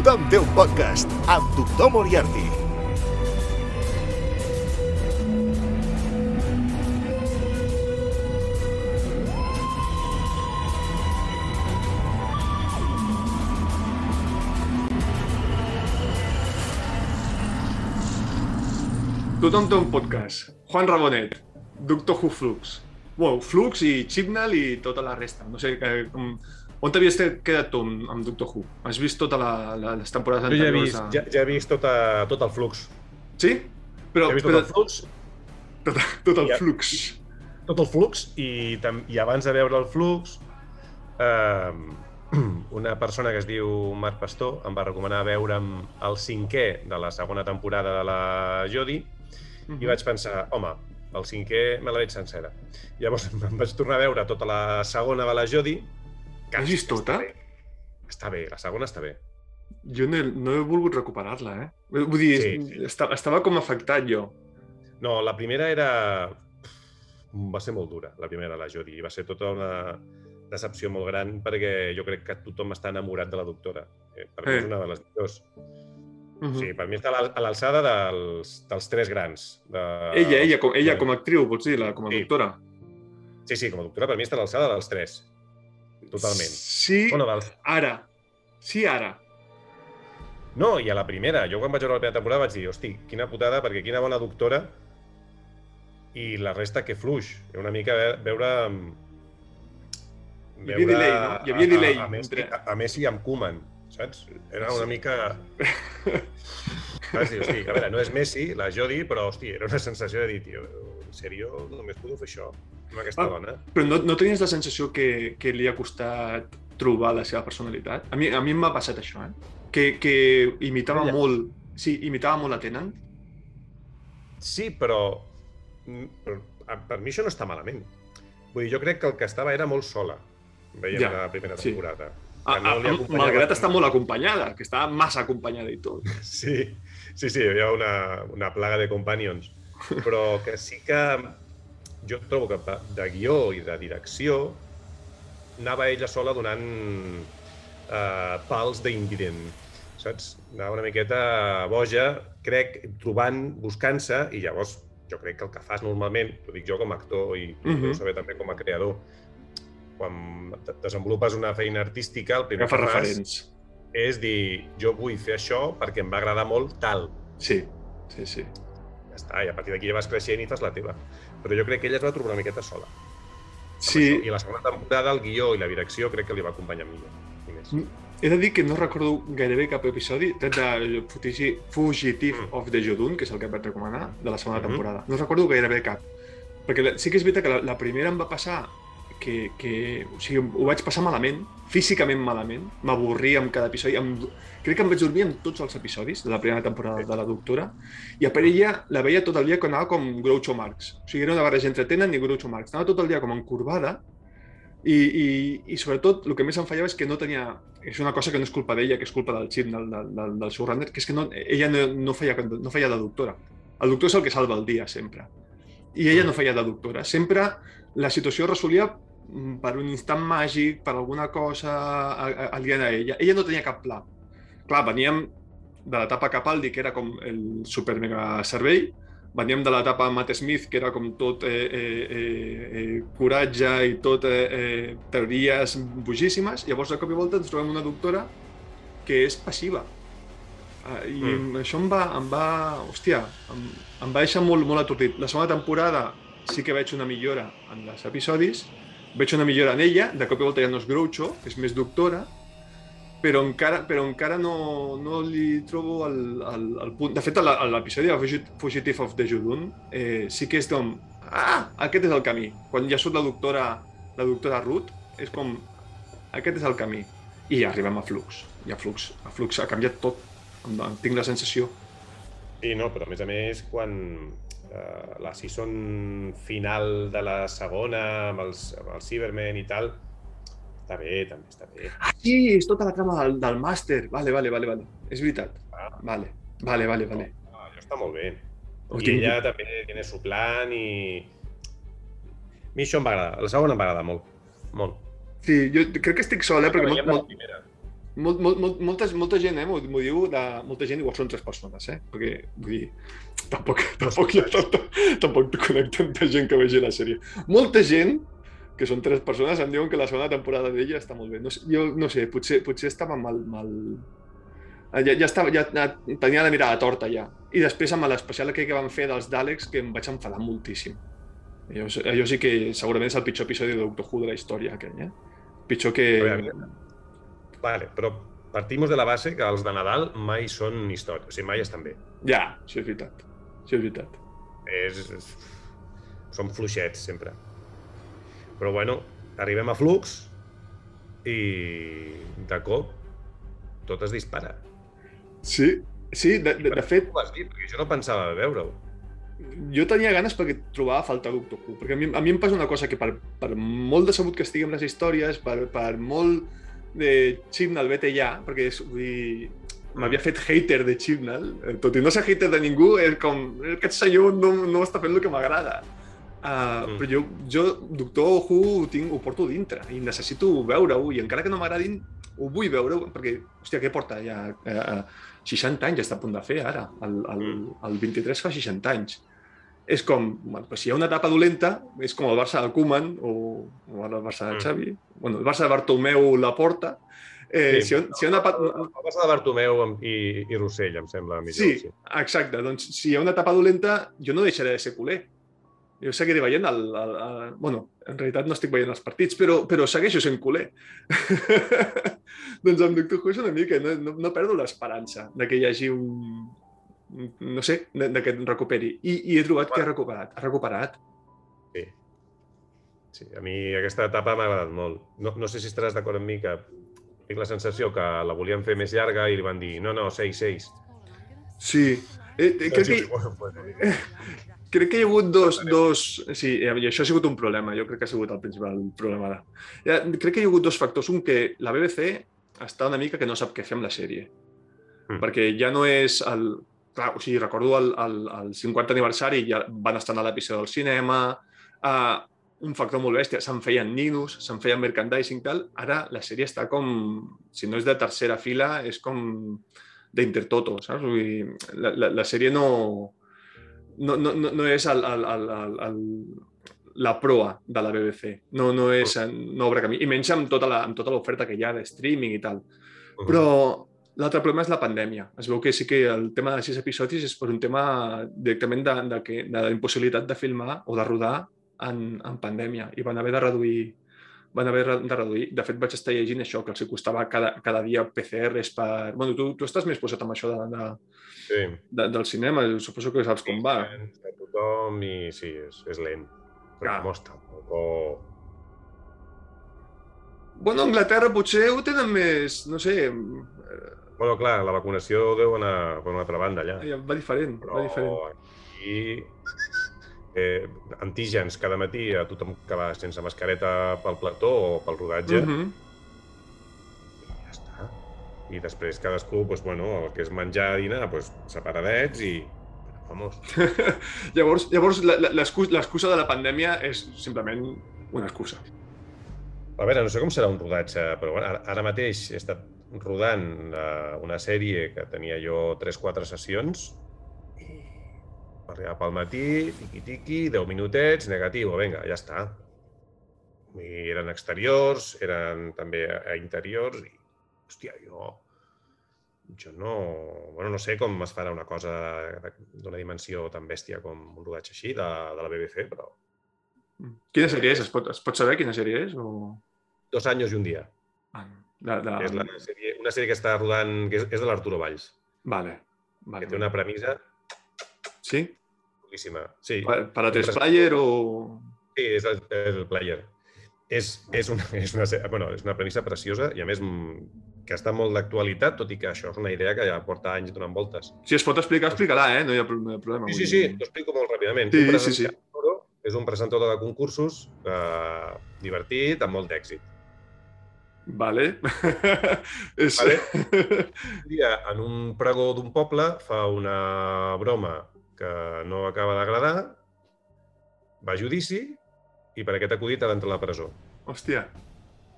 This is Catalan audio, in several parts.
Tothom té un podcast amb Doctor Moriarty. Tothom té un podcast. Juan Rabonet, Doctor Who Flux. Wow, Flux i Chibnall i tota la resta. No sé, com, on t'havies quedat tu amb, amb Doctor Who? Has vist la, la, les temporades Jo ja he anteriors? vist, a- ja, ja he vist tota, tot el flux. Sí? Però, Ja he vist però tot el flux, tot, tot el Ja. flux. tot el flux i, i abans de veure el flux eh, una persona que es diu Marc Pastor em va recomanar veure'm el cinquè de la segona temporada de la Jodie Mhm. i vaig pensar, home, el cinquè me la veig sencera. Llavors em vaig tornar a veure tota la segona de la Jodie. L'has vist tota? Està bé. Està bé, la segona està bé. Jo no he, no he volgut recuperar-la, eh? Vull dir, Sí, sí, Estava, estava com afectat jo. No, la primera era... Va ser molt dura, la primera, la Jodie. I va ser tota una decepció molt gran perquè jo crec que tothom està enamorat de la doctora. Eh, Per mi Eh. és una de les millors. Mhm. Sí, per mi està a l'alçada dels, dels tres grans. De... Ella, ella, com, ella com a actriu, vols dir, la, com a Sí. doctora? Sí, sí, com a doctora per mi està a l'alçada dels tres. Totalment. Sí, Bueno, dels... ara. Sí, ara. No, i a la primera. Jo quan vaig veure la primera temporada vaig dir, hosti, quina putada, perquè quina bona doctora i la resta que fluix. Era una mica ve- veure... Hi havia delay, no? Hi havia a- delay A, a, Messi, entre- a, a Messi amb Koeman, saps? Era una Sí. mica... Dir, hosti, a veure, no és Messi, la Jodie, però, hosti, era una sensació de dir, tio, en sèrio, només puc fer això amb aquesta Ah. dona? Però no, no tenies la sensació que, que li ha costat trobar la seva personalitat? A mi, a mi m'ha passat això, eh? Que, que imitava Ella. molt... Sí, imitava molt a Tennant. Sí, però, mm, però a- per mi això no està malament. Vull dir, jo crec que el que estava era molt sola, veiem Ja, la primera sí. temporada. A, Que no li a, malgrat estar molt acompanyada, que estava massa acompanyada i tot. Sí, sí, sí, hi havia una, una plaga de companions. Però que sí que jo trobo que de guió i de direcció anava ella sola donant eh, pals d'invident, saps? Anava una miqueta boja, crec, trobant, buscant-se, i llavors jo crec que el que fas normalment, ho dic jo com a actor i tu uh. -huh. saber també com a creador, quan de- desenvolupes una feina artística, el primer Agafa que fas referents. és dir, jo vull fer això perquè em va agradar molt tal. Sí, sí, sí. Ja està, i a partir d'aquí ja vas creixent i fas la teva. Però jo crec que ella es va trobar una miqueta sola. Sí, això. I la segona temporada, el guió i la direcció crec que li va acompanyar millor. Mm. he de dir que no recordo gairebé cap episodi, tret de Futigi- Fugitive Mm. of the Jodun, que és el que et vaig recomanar, de la segona Mhm. temporada. No recordo gairebé cap. Perquè sí que és veritat que la, la primera em va passar que, que o sigui, ho vaig passar malament, físicament malament, m'avorria amb cada episodi, amb, crec que em vaig dormir en tots els episodis de la primera temporada de la doctora, i a per ella la veia tot el dia que anava com Groucho Marx. O sigui, era una barreja entre Tenen i Groucho Marx. Anava tot el dia com encorbada, i, i, i sobretot el que més em fallava és que no tenia... És una cosa que no és culpa d'ella, que és culpa del xip del, del, del, del showrunner, que és que no, ella no, no, feia, no feia de doctora. El doctor és el que salva el dia, sempre. I ella no feia de doctora. Sempre la situació es resolia per un instant màgic, per alguna cosa aliena a ella. Ella no tenia cap pla. Clar, veníem de l'etapa Capaldi, que era com el super mega cervell, veníem de l'etapa Matt Smith, que era com tot eh, eh, eh, eh, coratge i tot eh, eh, teories bojíssimes, llavors de cop i volta ens trobem una doctora que és passiva. Uh, I mm. això em va, em va, hòstia, em, em va deixar molt, molt atordit. La segona temporada sí que veig una millora en els episodis, veig una millora en ella, de cop i volta ja no és Groucho, és més doctora, però encara, però encara no, no li trobo el, el, el punt... De fet, a l'episodi de Fugit- Fugitive of the Judun eh, sí que és com... Ah, aquest és el camí. Quan ja surt la doctora, la doctora Ruth, és com... Aquest és el camí. I arribem a Flux. I a Flux, a Flux ha canviat tot. Tinc la sensació. I no, però a més a més, quan eh, la season final de la segona, amb els, amb els Cybermen i tal, està bé, també està bé. Ah, sí, és tota la trama del, del màster. Vale, vale, vale, vale. És veritat. Ah. Vale, vale, vale, vale. Ah, això està molt bé. Ho I ella també tiene su plan i... A mi això em va agradar. La segona em va agradar molt. Molt. Sí, jo crec que estic sol, eh? Perquè molt, molt, primera. Molt, molt, molt, molta, molta gent, eh, m'ho diu, de, molta gent, igual són tres persones, eh? Perquè, vull dir, tampoc, tampoc ha tanta, tampoc conec tanta gent que vegi la sèrie. Molta gent, que són tres persones, em diuen que la segona temporada d'ella està molt bé. No sé, jo no sé, potser, potser estava mal... mal... Ja, ja, estava, ja tenia la mirada torta ja. I després amb l'especial que van fer dels Daleks que em vaig enfadar moltíssim. Allò, allò sí que segurament és el pitjor episodi de Doctor Who de la història, aquell, eh? Pitjor que... Vale, però partimos de la base que els de Nadal mai són història, o sigui, mai estan bé. Ja, això és veritat. Això és veritat. És, és... Són fluixets, sempre. Però, bueno, arribem a Flux i de cop tot es dispara. Sí, sí, de, de, de fet, Ho vas dir, perquè jo no pensava veure-ho. jo tenia ganes perquè trobava a faltar Doctor Who, perquè a mi, a mi em passa una cosa que per, per molt decebut que estigui amb les històries, per, per molt de Chibnall vete ja, perquè és, vull dir, m'havia fet hater de Chibnall, eh, tot i no ser hater de ningú, és com, aquest senyor no, no està fent el que m'agrada. Uh, mm. Però jo, jo Doctor Who ho, tinc, ho porto dintre i necessito veure-ho i encara que no m'agradin ho vull veure perquè, hòstia, què porta ja? Uh, 60 anys està a punt de fer ara, el, el, el 23 fa 60 anys és com, bueno, pues si hi ha una etapa dolenta, és com el Barça de Koeman o, o el Barça de Xavi, mm. bueno, el Barça de Bartomeu la porta, Eh, Sí, si, si hi ha. El Barça de Bartomeu i, i Rossell, em sembla millor. Sí, exacte. Doncs si hi ha una etapa dolenta, jo no deixaré de ser culer. Jo seguiré veient el, el, el... Bueno, en realitat no estic veient els partits, però, però segueixo sent culer. doncs amb Doctor Who és una mica, no, no, no perdo l'esperança de que hi hagi un... un- no sé, de, de que et recuperi. I, I he trobat que ha recuperat. Ha recuperat. Sí. sí. A mi aquesta etapa m'ha agradat molt. No, no sé si estaràs d'acord amb mi que tinc la sensació que la volien fer més llarga i li van dir no, no, 6, 6. Sí. Eh, eh, crec, que, Bueno, pues, crec que hi ha hagut dos... dos sí, i això ha sigut un problema. Jo crec que ha sigut el principal problema. Ja, crec que hi ha hagut dos factors. Un, que la BBC està una mica que no sap què fer amb la sèrie. Mm. Perquè ja no és el... Clar, o sigui, recordo el, el, el 50 aniversari, ja van estar a l'episodi del cinema, uh, un factor molt bèstia, se'n feien ninos, se'n feien merchandising tal. Ara la sèrie està com, si no és de tercera fila, és com d'intertoto, saps? Vull dir, la, la, la sèrie no, no, no, no, és el, el, el, el, el, la proa de la BBC. No, no és no obre camí. I menys amb tota la- amb tota l'oferta que hi ha de streaming i tal. Però l'altre problema és la pandèmia. Es veu que sí que el tema de sis episodis és per un tema directament de, de, que, de la impossibilitat de filmar o de rodar en, en pandèmia i van haver de reduir van haver de reduir. De fet, vaig estar llegint això, que els costava cada, cada dia PCRs per... Bueno, tu, tu estàs més posat amb això de, de, Sí. de, del cinema, suposo que saps com va. A tothom i sí, és, és lent. Però Clar. vamos, tampoc... Bueno, Anglaterra potser ho tenen més, no sé, eh, Bueno, clar, la vacunació deu anar per una altra banda allà. va diferent, va Però diferent. aquí... Eh, antígens cada matí a tothom que va sense mascareta pel plató o pel rodatge, mm Mhm. i ja està. I després cadascú, doncs, bueno, el que és menjar, dinar, doncs, separadets i... Vamos. llavors, llavors la- la- l'excus- l'excusa de la pandèmia és simplement una excusa. A veure, no sé com serà un rodatge, però bueno, ara, ara mateix he estat rodant eh, una sèrie que tenia jo 3-4 sessions i arribar pel matí, tiqui-tiqui, 10 minutets, negatiu, vinga, ja està. I eren exteriors, eren també a interiors i, hòstia, jo, jo no... Bueno, no sé com es farà una cosa d'una dimensió tan bèstia com un rodatge així de, de la BBC, però Quina sèrie és? Es pot, es pot saber quina sèrie és? O... dos anys i un dia. Ah, De, de... És la sèrie, una sèrie que està rodant, que és, és de l'Arturo Valls, Vale. vale. que té una premissa Sí? boníssima. Sí, Per, per a tres player o... sí és el, el player. És, és, una, és, una, bueno, és una premissa preciosa i, a més, mm, que està molt d'actualitat, tot i que això és una idea que ja porta anys donant voltes. Si es pot explicar, explica-la, eh? No hi ha, problema. Sí, sí, sí, t'ho explico molt ràpidament. Sí, sí, sí. És un presentador de concursos eh, divertit, amb molt d'èxit. Vale. és... Vale. Un dia, en un pregó d'un poble, fa una broma que no acaba d'agradar, va a judici i per aquest acudit ha d'entrar a la presó. Hòstia.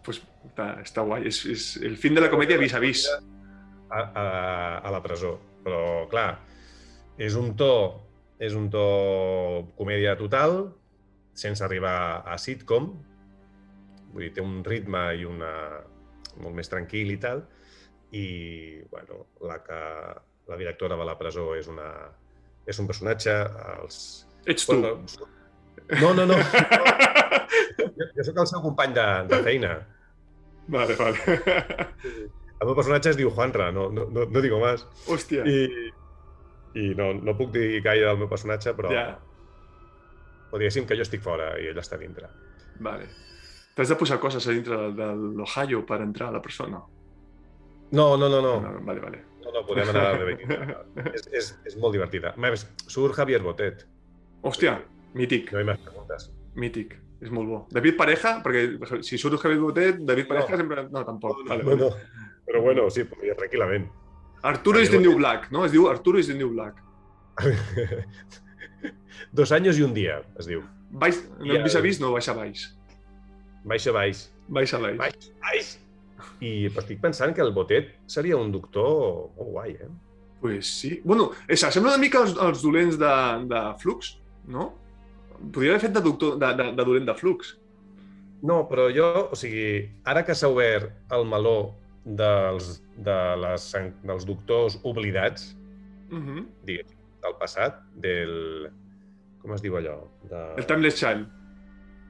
pues, està, està guai. És, és el fin de la comèdia vis a vis. A, a, a la presó. Però, clar, és un to, és un to comèdia total, sense arribar a sitcom. Vull dir, té un ritme i una... molt més tranquil i tal. I, bueno, la que la directora de la presó és una és un personatge, els... Ets tu. No, no, no. jo, jo sóc el seu company de, de feina. Vale, vale. El meu personatge es diu Juanra, no, no, no, no digo más. Hòstia. I, i no, no puc dir gaire del meu personatge, però... Ja. O diguéssim que jo estic fora i ell està dintre. Vale. T'has de posar coses a dintre de, de l'Ohio per entrar a la persona? No, no, no, no. no vale, vale. No, no, podem anar a la és, és, és molt divertida. A més, surt Javier Botet. Hòstia, mític. No hi més preguntes. Mític. És molt bo. David Pareja, perquè si surt Javier Botet, David Pareja no. sempre... No, tampoc. No, vale, no, no. Però bueno, sí, podria tranquil·lament. Arturo is the New Black, no? Es diu Arturo is the New Black. Dos anys i un dia, es diu. Baix, no, vis a vis, no, baixa baix. Baixa baix. Baixa baix. Baix, baix. I estic pensant que el Botet seria un doctor molt guai, eh? Pues sí. Bueno, esa, sembla una mica els, els dolents de, de Flux, no? Podria haver fet de, doctor, de, de, de dolent de Flux. No, però jo, o sigui, ara que s'ha obert el meló dels, de les, dels doctors oblidats, uh mhm. -huh. digues, del passat, del... Com es diu allò? De... El Timeless Child.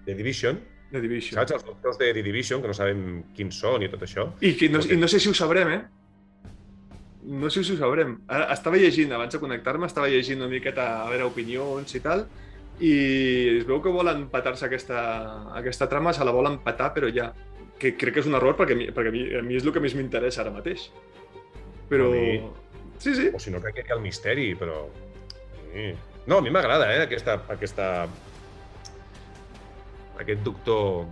De Division. De Division. Saps? Els doctors de The Division, que no sabem quins són i tot això. I, que no, i no sé si ho sabrem, eh? No sé si ho sabrem. Ara, estava llegint, abans de connectar-me, estava llegint una miqueta a veure opinions i tal, i es veu que volen petar-se aquesta, aquesta trama, se la volen petar, però ja. Que crec que és un error perquè, perquè a, mi, a mi és el que més m'interessa ara mateix. Però... Mi... Sí, sí. O si no, crec que hi ha el misteri, però... Sí. No, a mi m'agrada, eh, aquesta, aquesta aquest doctor...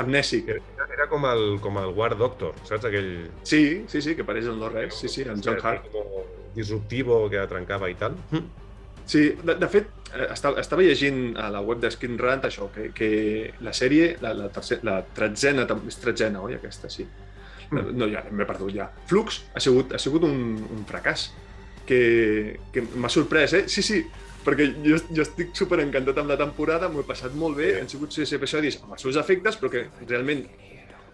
Amnèsic. Era, era com, el, com el War Doctor, saps? Aquell... Sí, sí, sí, que pareix el no res. Sí, sí, el John Hart. Disruptivo, que trencava i tal. Hm. Sí, de, de fet, eh, estava, estava llegint a la web de Skin Rant això, que, que la sèrie, la, la, tercer, la tretzena, és tretzena, oi, aquesta, sí. Mm. No, ja, m'he perdut ja. Flux ha sigut, ha sigut un, un fracàs que, que m'ha sorprès, eh? Sí, sí, perquè jo, jo estic super encantat amb la temporada, m'ho he passat molt bé, han sigut sis episodis amb els seus efectes, però que realment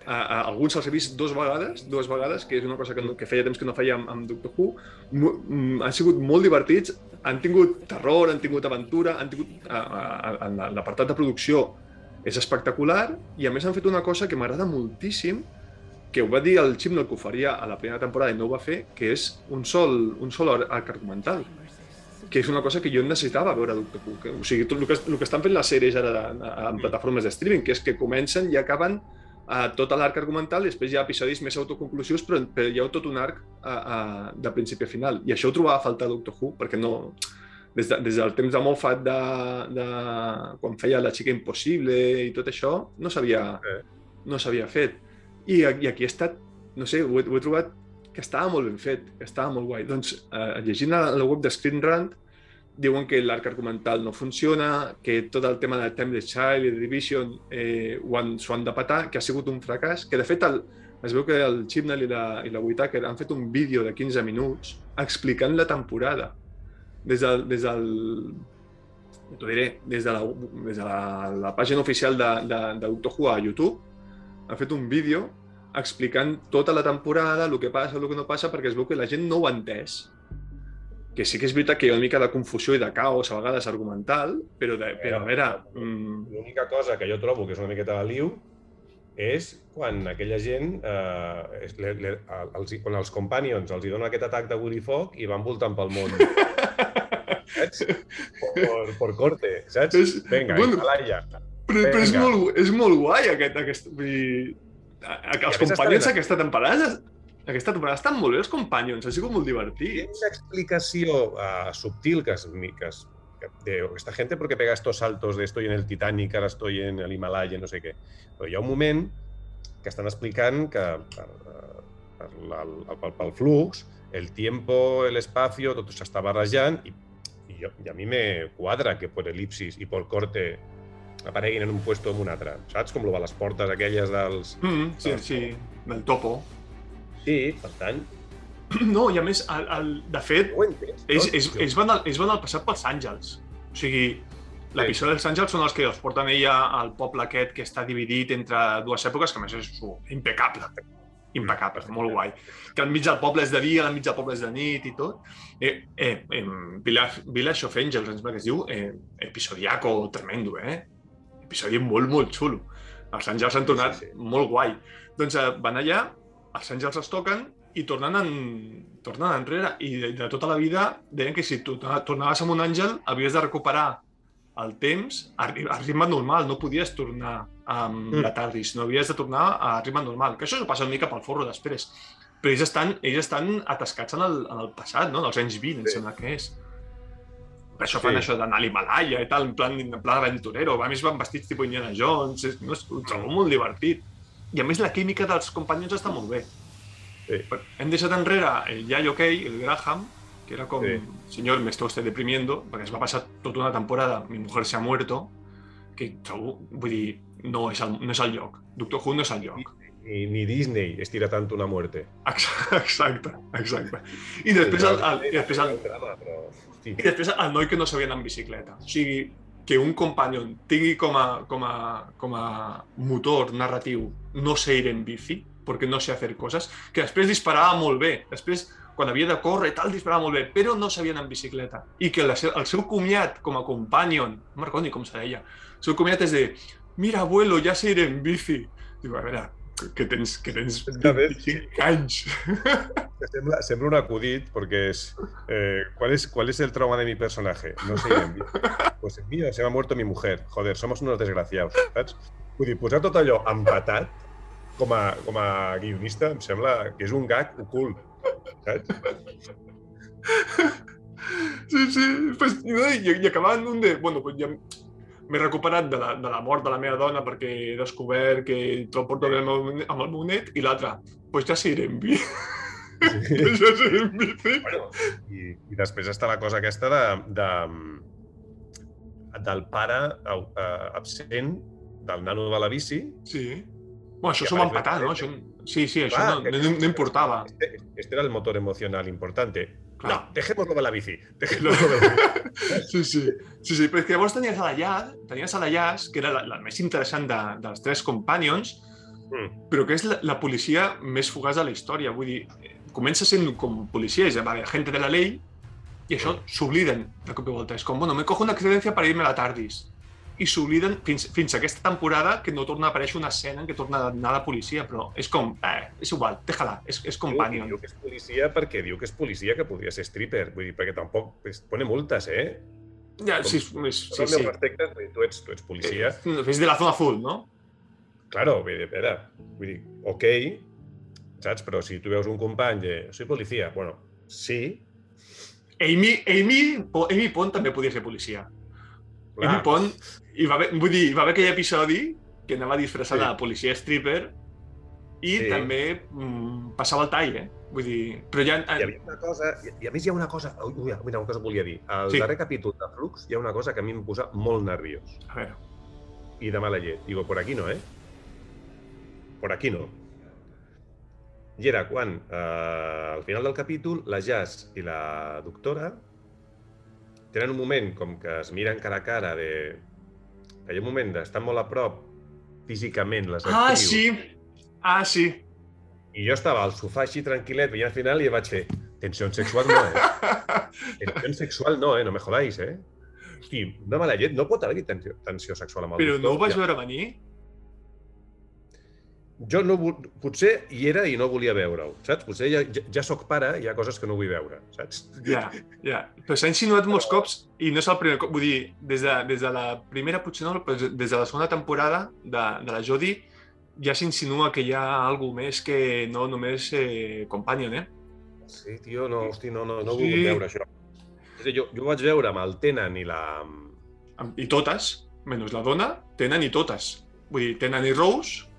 a, a alguns els he vist dues vegades, dues vegades, que és una cosa que, no, que feia temps que no feia amb, amb Doctor Who, mm, han sigut molt divertits, han tingut terror, han tingut aventura, han tingut... En l'apartat de producció és espectacular i a més han fet una cosa que m'agrada moltíssim, que ho va dir el Chibnall que ho faria a la primera temporada i no ho va fer, que és un sol, un sol arc argumental que és una cosa que jo necessitava veure Doctor Who. O sigui, tot el que, el que estan fent les sèries ara en plataformes de streaming, que és que comencen i acaben a tot l'arc argumental i després hi ha episodis més autoconclusius, però, però hi ha tot un arc a, a, de principi a final. I això ho trobava a faltar a Doctor Who, perquè no... Des, de, des del temps de Moffat, de, de, quan feia La xica impossible i tot això, no s'havia no fet. I, I aquí ha estat, no sé, ho he, ho he trobat que estava molt ben fet, que estava molt guai. Doncs, eh, llegint a la web de Screen Rant, diuen que l'arc argumental no funciona, que tot el tema de Timeless Child i The Division eh, s'ho han, han de patar, que ha sigut un fracàs, que de fet el, es veu que el Chibnall i la, i la Whittaker han fet un vídeo de 15 minuts explicant la temporada. Des del, des del t'ho diré, des de, la, des de la, la pàgina oficial de, de, de Doctor Who a YouTube, ha fet un vídeo explicant tota la temporada, el que passa, el que no passa, perquè es veu que la gent no ho ha entès que sí que és veritat que hi ha una mica de confusió i de caos a vegades argumental, però, de, però a veure... Mm... L'única cosa que jo trobo que és una miqueta de liu és quan aquella gent, eh, le, le, els, quan els companions els hi donen aquest atac de gurifoc i van voltant pel món. saps? Por, por corte, saps? És, Vinga, bueno, Himalaya. Però, però és, molt, és molt guai aquest... aquest vull dir, els companys aquesta temporada aquesta temporada estan molt bé els Companions, ha sigut molt divertit. Una explicació uh, subtil que, es, que, es, que de esta gente porque pega estos saltos de estoy en el Titanic, ara estoy en el Himalaya, no sé què. Però hi ha un moment que estan explicant que per, per, per, pel flux, el tiempo, el espacio, tot s'està barrejant i, i, jo, i a mi me quadra que per elipsis i per corte apareguin en un puesto o en un altre. Saps? Com lo de les portes aquelles dels... Mm, sí, sí, del topo. Sí, per tant, No, i a més, el, el, de fet, he entès. ells, no? ells, ells, van al, ells van al passat pels àngels. O sigui, l'episodi dels àngels són els que els porten ella al poble aquest que està dividit entre dues èpoques, que a més és impecable. Impecable, molt guai. Que al mig del poble és de dia, al mig del poble és de nit i tot. Eh, eh, eh, Village, Village of Angels, em sembla que es diu, eh, episodiaco tremendo, eh? Episodi molt, molt xulo. Els àngels han tornat Sí, sí. molt guai. Doncs eh, van allà, els àngels es toquen i tornen, en, tornen enrere. I de, de tota la vida deien que si tu torna- tornaves amb un àngel havies de recuperar el temps a, a ritme normal, no podies tornar amb Mm. la TARDIS, no havies de tornar a ritme normal, que això s'ho passa una mica pel forro després. Però ells estan, ells estan atascats en el, en el passat, no? dels anys 20, em Sí. sembla que és. Això fan Sí. això d'anar a l'Himalaya i tal, en plan, en plan aventurero. A més van vestits tipus Indiana Jones, és, no, és, ho trobo molt divertit. I a més la química dels companys està molt bé. Sí. Hem deixat enrere el Yayo Kei, el Graham, que era com, Sí. señor, me está usted deprimiendo, perquè es va passar tota una temporada, mi mujer se ha muerto, que trobo, vull dir, no és el, no és el lloc. Doctor Who no és el lloc. Ni, ni Disney estira tant una muerte. Ex- Exacte, exacte. I després el, el, i després el, i després el noi que no sabia anar en bicicleta. O sigui, que un companion tingui com a, com a, com a motor narratiu no sé ir en bici, perquè no sé fer coses, que després disparava molt bé. Després, quan havia de córrer i tal, disparava molt bé, però no sabia anar en bicicleta. I que la, el seu comiat com a companion, no me'n com se deia, el seu comiat és de mira, abuelo, ja sé ir en bici. Diu, a veure, que tens, que tens Ja ves. 25 anys. Que Sembla, sembla un acudit porque es eh, ¿cuál es cuál es el trauma de mi personaje? No sé bien. Pues el mío se me ha muerto mi mujer. Joder, somos unos desgraciados, saps? Vull dir, posar tot allò empatat com a, com a guionista em sembla que és un gag ocult, saps? Sí, sí, pues, no, i, i acabant un de... Bueno, pues ja m'he recuperat de la, de la mort de la meva dona perquè he descobert que te'l porto amb el meu, amb el meu net i l'altra, pues ja ir en bici. Sí. ja ir en bici. Bueno, i, I després està la cosa aquesta de, de, del pare eh, absent del nano de la bici. Sí. Bueno, això s'ho va empatar, no? Això, sí, sí, això Clar, no, no, no importava. Este, este era el motor emocional importante. Clar. No, dejémoslo de la bici. Dejémoslo de la bici. Sí, sí. Sí, sí, però és que llavors tenies a la Yaz, tenies a la Yaz, que era la, la més interessant de, dels tres companions, Mm. però que és la, la policia més fugaç de la història. Vull dir, comença sent com policia, és va, agente de la llei, i això s'obliden de cop i volta. És com, bueno, me cojo una excedencia para irme a la tardis. I s'obliden fins, fins a aquesta temporada que no torna a aparèixer una escena en què torna a anar de policia, però és com, eh, és igual, déjala, és, és companion. Diu que és policia perquè diu que és policia que podria ser stripper. Vull dir, perquè tampoc es pone multes, eh? Ja, sí, és, Sí, sí, respecte, tu ets, tu ets policia. Eh, És de la zona azul, no? Claro, vull dir, espera, vull dir, ok, saps? Però si tu veus un company de soy policia, bueno, sí, Amy, Amy, Amy Pond també podia ser policia. Clar, Amy Pond, hi va haver, vull dir, hi va haver aquell episodi que anava disfressada Sí. de policia stripper i Sí. també mm, passava el tall, eh? Vull dir, però ja... hi havia una cosa, i, i a més hi ha una cosa, ui, ui, mira, una cosa volia dir. Al Sí. darrer capítol de Flux hi ha una cosa que a mi em posa molt nerviós A veure, i de mala llet. Digo, por aquí no, eh? Por aquí no. I era quan, eh, al final del capítol, la Jazz i la doctora tenen un moment com que es miren cara a cara de... que hi ha un moment d'estar molt a prop físicament les Ah, actrius. sí! Ah, sí! I jo estava al sofà així tranquil·let, veient al final i vaig fer tensió sexual no, eh? Tensió sexual no, eh? No me jodáis, eh? Hosti, una mala llet, no pot haver-hi tensió, tensió sexual amb el Però no doctor. ho vaig Ja. veure venir? Jo no, potser hi era i no volia veure-ho, saps? Potser ja, ja, ja sóc pare, hi ha coses que no vull veure, saps? Ja, ja. Però s'ha insinuat molts cops i no és el primer cop. Vull dir, des de, des de la primera, potser no, però des de la segona temporada de, de la Jodie ja s'insinua que hi ha alguna més que no només eh, companion, eh? Sí, tio, no, hosti, no, no, no Sí. vull veure això. És a dir, jo, jo ho vaig veure amb el Tenen i la... I totes, menys la dona, tenen i totes. Vull dir, tenen i Rose,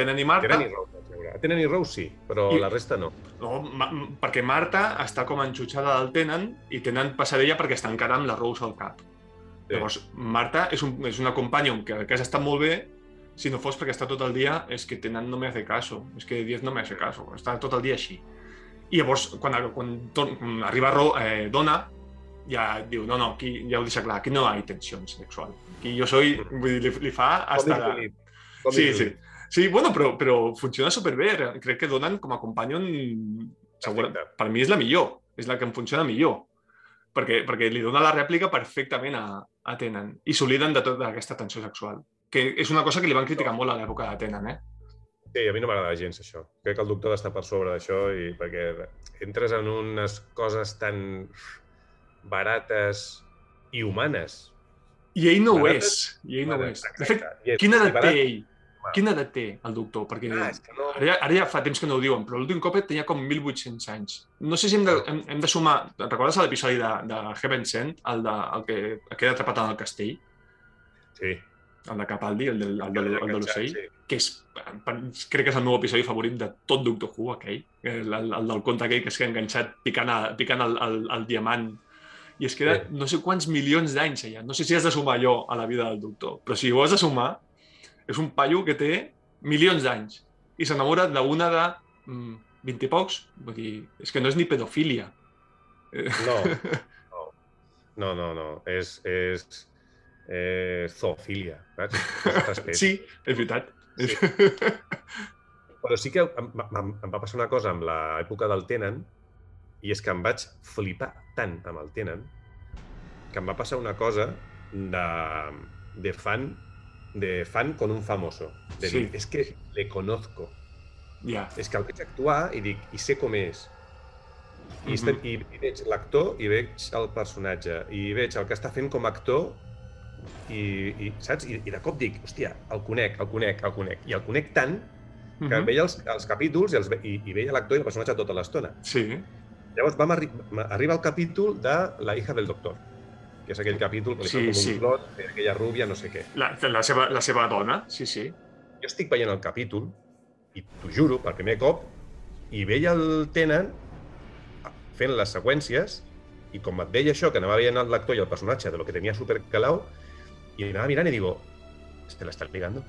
tenen i Marta, Tenen i Rose. Tenen i Rose sí, però I- la resta no. no, ma, perquè Marta està com enxutxada del tenen i tenen passadella perquè està encara amb la Rose al cap. Sí. Llavors, Marta és, un, és una companya que, que has estat molt bé, si no fos perquè està tot el dia, és que tenen no me hace caso, és que Diez no me hace caso, està tot el dia així. I llavors, quan, quan, quan arriba Ro, eh, Dona, ja diu, no, no, aquí ja ho deixa clar, aquí no hi ha tensió sexual. Aquí jo soy, vull dir, li, li fa hasta... La... Sí, sí. Sí, bueno, però, però funciona superbé. Crec que donen com a companion... Segur, per mi és la millor, és la que em funciona millor perquè, perquè li dona la rèplica perfectament a, a Tenen i s'obliden de tota aquesta tensió sexual, que és una cosa que li van criticar molt a l'època de Tenen, eh? Sí, a mi no m'agrada gens això. Crec que el doctor està per sobre d'això i perquè entres en unes coses tan barates i humanes. I ell no barates, ho és. I ell no ho és. De fet, quina edat té ell? Quina edat té el doctor? Perquè ah, que no... ara, ja, ara ja fa temps que no ho diuen, però l'últim cop tenia com 1.800 anys. No sé si hem de, hem, hem de sumar... Recordes l'episodi de, de Heaven Sent, el, de, el que queda atrapat en el castell? Sí. El de Capaldi, el, del, el, del, el de l'ocell, sí. que és, crec que és el meu episodi favorit de tot Doctor Who, aquell. El, el, el del conte aquell que queda enganxat picant, a, picant el, el, el diamant i es queda sí. no sé quants milions d'anys allà. No sé si has de sumar allò a la vida del doctor, però si ho has de sumar, és un paio que té milions d'anys i s'enamora d'una de mm, 20 i pocs. Vull dir, és que no és ni pedofília. No, no, no, no, no. És, és, és zoofília. Sí, és veritat. Sí. Però sí que em, em, em va passar una cosa amb l'època del Tenen i és que em vaig flipar tant amb el Tenen que em va passar una cosa de, de fan de fan con un famoso. De sí. dir, és que le conozco. Ja. És que el veig actuar i dic, i sé com és. I, mm -hmm. i, i veig l'actor i veig el personatge i veig el que està fent com a actor i, i saps? I, I de cop dic, hòstia, el conec, el conec, el conec. I el conec tant que mm -hmm. veia els, els capítols i, els, i, i veia l'actor i el personatge tota l'estona. Sí. Llavors vam arri arribar al capítol de La hija del doctor que és aquell capítol que li sí, com sí. un clot, aquella rúbia, no sé què. La, la, seva, la seva dona, sí, sí. Jo estic veient el capítol, i t'ho juro, per primer cop, i veia el Tenen fent les seqüències, i com et deia això, que anava veient el lector i el personatge de lo que tenia supercalau, i anava mirant i digo, este la está ligando.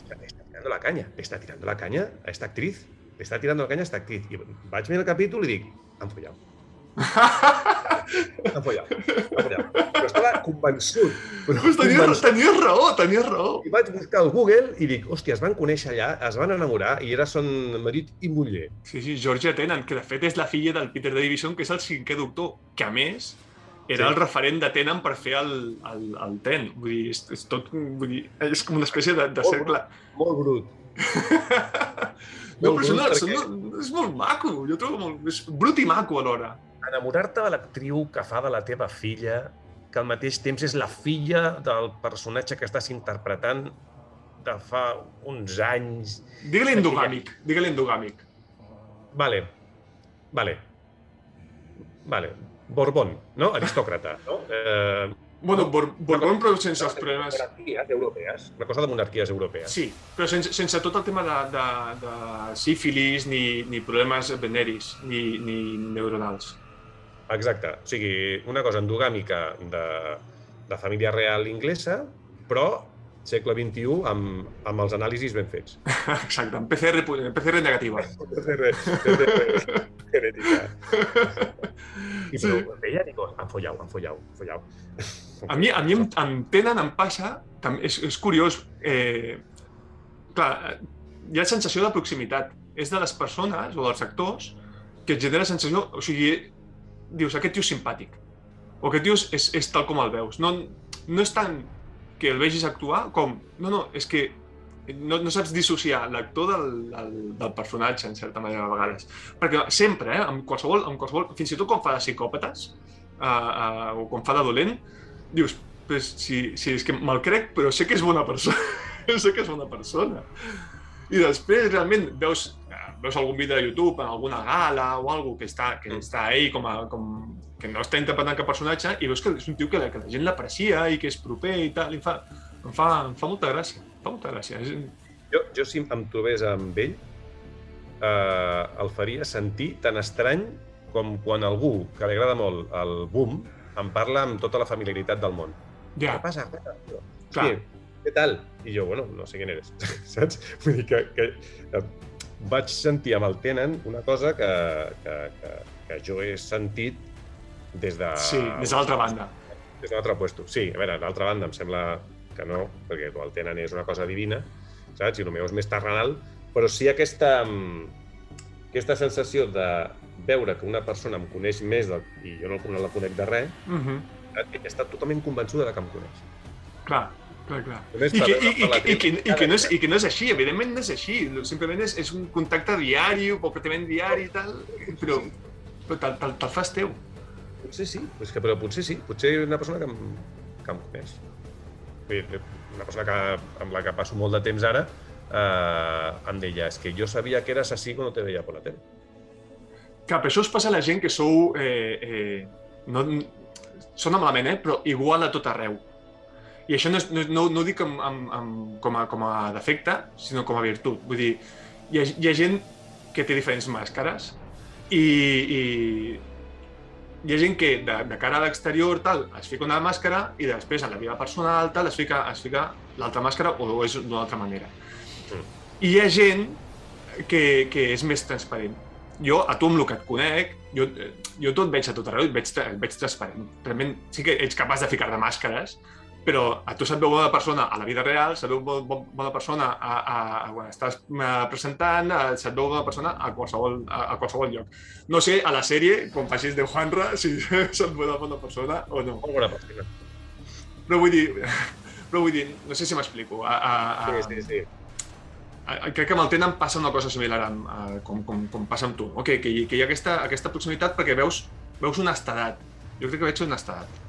está, está tirando la caña. Está tirando la caña a esta actriz. Está tirando la caña a esta actriz. I vaig veure el capítol i dic, han follat. Em follat, em follat. Però estava convençut. Però pues tenies, convençut. tenies raó, tenies raó. I vaig buscar al Google i dic, hòstia, es van conèixer allà, es van enamorar i era son marit i muller. Sí, sí, Georgia Tennant, que de fet és la filla del Peter Davison, que és el cinquè doctor, que a més era sí. el referent de Tennant per fer el, el, el Ten. Vull dir, és, és tot, vull dir, és com una espècie de, de cercle. Molt brut. no, però és, una, perquè... és molt maco, jo trobo molt... És brut i maco alhora enamorar-te de l'actriu que fa de la teva filla, que al mateix temps és la filla del personatge que estàs interpretant de fa uns anys... Digue-li endogàmic, digue-li endogàmic. Vale, vale, vale. Borbón, no? Aristòcrata, no? Eh, Bueno, Bor Borbón, però sense els problemes... Monarquies europees. Una cosa de monarquies europees. Sí, però sense, sense tot el tema de, de, de sífilis, ni, ni problemes veneris, ni, ni neuronals. Exacte. O sigui, una cosa endogàmica de, de família real inglesa, però segle XXI amb, amb els anàlisis ben fets. Exacte, amb PCR, PCR negativa. PCR, PCR genètica. I però sí. dic, han follau, han follau, follau. A mi, a mi em, em tenen, em passa, és, és curiós, eh, clar, hi ha sensació de proximitat. És de les persones o dels actors que et genera sensació, o sigui, dius, aquest tio és simpàtic, o aquest tio és, és tal com el veus. No, no és tant que el vegis actuar com... No, no, és que no, no saps dissociar l'actor del, del, del personatge, en certa manera, a vegades. Perquè sempre, eh, amb qualsevol, amb qualsevol fins i tot quan fa de psicòpates, uh, uh, o quan fa de dolent, dius, pues, si, si és que me'l crec, però sé que és bona persona. sé que és bona persona. I després, realment, veus veus algun vídeo de YouTube en alguna gala o algo que està, que mm. està ell com a, com, que no està interpretant cap personatge i veus que és un tio que la, que la gent l'aprecia i que és proper i tal, i em fa, em fa, em fa molta gràcia, em fa molta gràcia. És... Jo, jo si em trobés amb ell, eh, el faria sentir tan estrany com quan algú que li agrada molt el boom em parla amb tota la familiaritat del món. Ja, Què passa? Què passa? tio? Clar. Hosti, què tal? I jo, bueno, no sé quién eres, saps? Vull dir que, que, que vaig sentir amb el Tenen una cosa que, que, que, que jo he sentit des de... sí, des de l'altra banda. Des de l'altre puesto. Sí, a veure, d'altra banda em sembla que no, perquè el Tenen és una cosa divina, saps? I el meu és més terrenal, però sí aquesta, mm, aquesta sensació de veure que una persona em coneix més del, i jo no, no la conec de res, Uh -huh. he estat totalment convençuda de que em coneix. Clar, clar, clar. Només I que, i, i, i, i, que, tele i, que no és, I que no és així, evidentment no és així. Simplement és, és un contacte diari, o pràcticament diari i tal, però, però te'l te, te fas teu. Potser sí, és que, però potser sí. Potser una persona que em, que em coneix. Una persona que, amb la que passo molt de temps ara eh, em deia, és que jo sabia que eres així quan no te veia per la tele. Clar, però això us passa a la gent que sou... Eh, eh, no, sona malament, eh? però igual a tot arreu. I això no, és, no, no, no ho dic amb, amb, amb, com, a, com a defecte, sinó com a virtut. Vull dir, hi ha, hi ha gent que té diferents màscares i, i hi ha gent que de, de cara a l'exterior tal, es fica una màscara i després en la vida personal tal, es fica, es fica l'altra màscara o és d'una altra manera. I hi ha gent que, que és més transparent. Jo, a tu amb el que et conec, jo, jo tot veig a tot arreu, et veig, et veig transparent. Realment sí que ets capaç de ficar de màscares, però a tu se't veu bona persona a la vida real, se't veu bo- bo- bona persona a, a, a quan estàs eh, presentant, a, se't veu bona persona a qualsevol, a, a qualsevol lloc. No sé, a la sèrie, quan facis de Juanra, si se't veu una bona persona o no. Bona persona. Però vull dir, però vull dir, no sé si m'explico. A, a, a, Sí, sí, sí. crec que amb el Tenen passa una cosa similar amb, a, com, com, com passa amb tu. Okay, que, hi- que hi ha aquesta, aquesta proximitat perquè veus, veus honestedat. Jo crec que veig honestedat.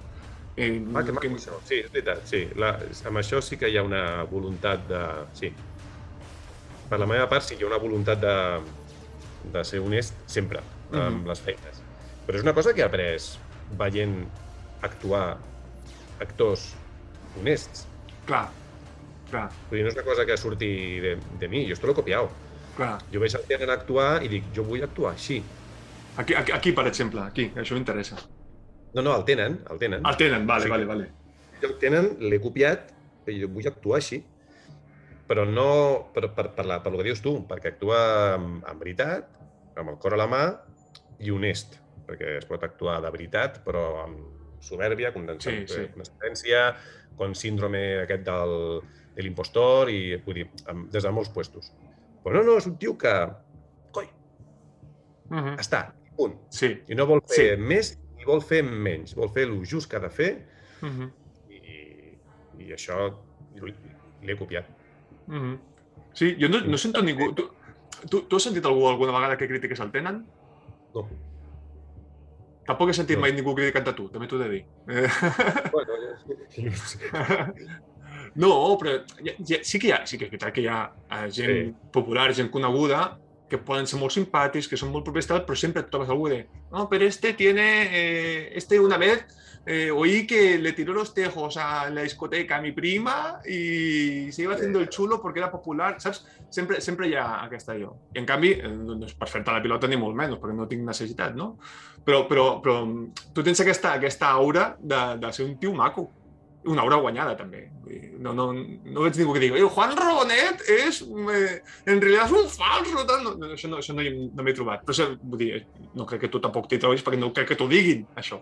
Eh, Ah, que que- maco. Sí, és veritat, sí. La, amb això sí que hi ha una voluntat de... Sí. Per la meva part sí que hi ha una voluntat de, de ser honest sempre amb Mhm. les feines. Però és una cosa que he après veient actuar actors honests. Clar, clar, Vull dir, no és una cosa que surti de, de mi, jo esto lo he copiado. clar. Jo veig el Tenen actuar i dic, jo vull actuar així. Aquí, aquí, aquí per exemple, aquí, això m'interessa. No, no, el tenen, el tenen. El tenen, vale, Sí. vale, vale. Jo el tenen, l'he copiat, i jo vull actuar així. Però no per, per, per, la, per el que dius tu, perquè actua amb, amb veritat, amb el cor a la mà i honest. Perquè es pot actuar de veritat, però amb soberbia, condensant, Sí, sí. condescendència, con síndrome aquest del, de l'impostor, i vull dir, amb, des de molts puestos. Però no, no, és un tio que, coi, Uh -huh. està, punt. Sí. I no vol fer Sí. més vol fer menys. Vol fer el just que ha de fer Uh -huh. i, i això l'he copiat. Uh -huh. Sí, jo no, no sento ningú... Tu, tu, tu has sentit algú alguna vegada que critiques el Tenen? No. Tampoc he sentit No. mai ningú criticant a tu, també t'ho he de dir. Bueno, no sé. No, però ja, ja, sí que hi ha, sí que és veritat que hi ha eh, gent Sí. popular, gent coneguda, que poden ser molt simpàtics, que són molt propers, tal, però sempre et trobes algú de no, pero este tiene, eh, este una vez eh, oí que le tiró los tejos a la discoteca a mi prima y se iba haciendo el chulo porque era popular, saps? Sempre, sempre hi ha aquesta allò. I en canvi, eh, no és per fer-te la pilota ni molt menys, perquè no tinc necessitat, no? Però, però, però tu tens aquesta, aquesta aura de, de ser un tio maco, una aura guanyada també. No, no, no veig ningú que digui "Eh, Juan Robonet és, eh, en realitat és un falso, tal. No, no, això no, això no, no m'he trobat. Però vull dir, no crec que tu tampoc t'hi trobis perquè no crec que t'ho diguin, això.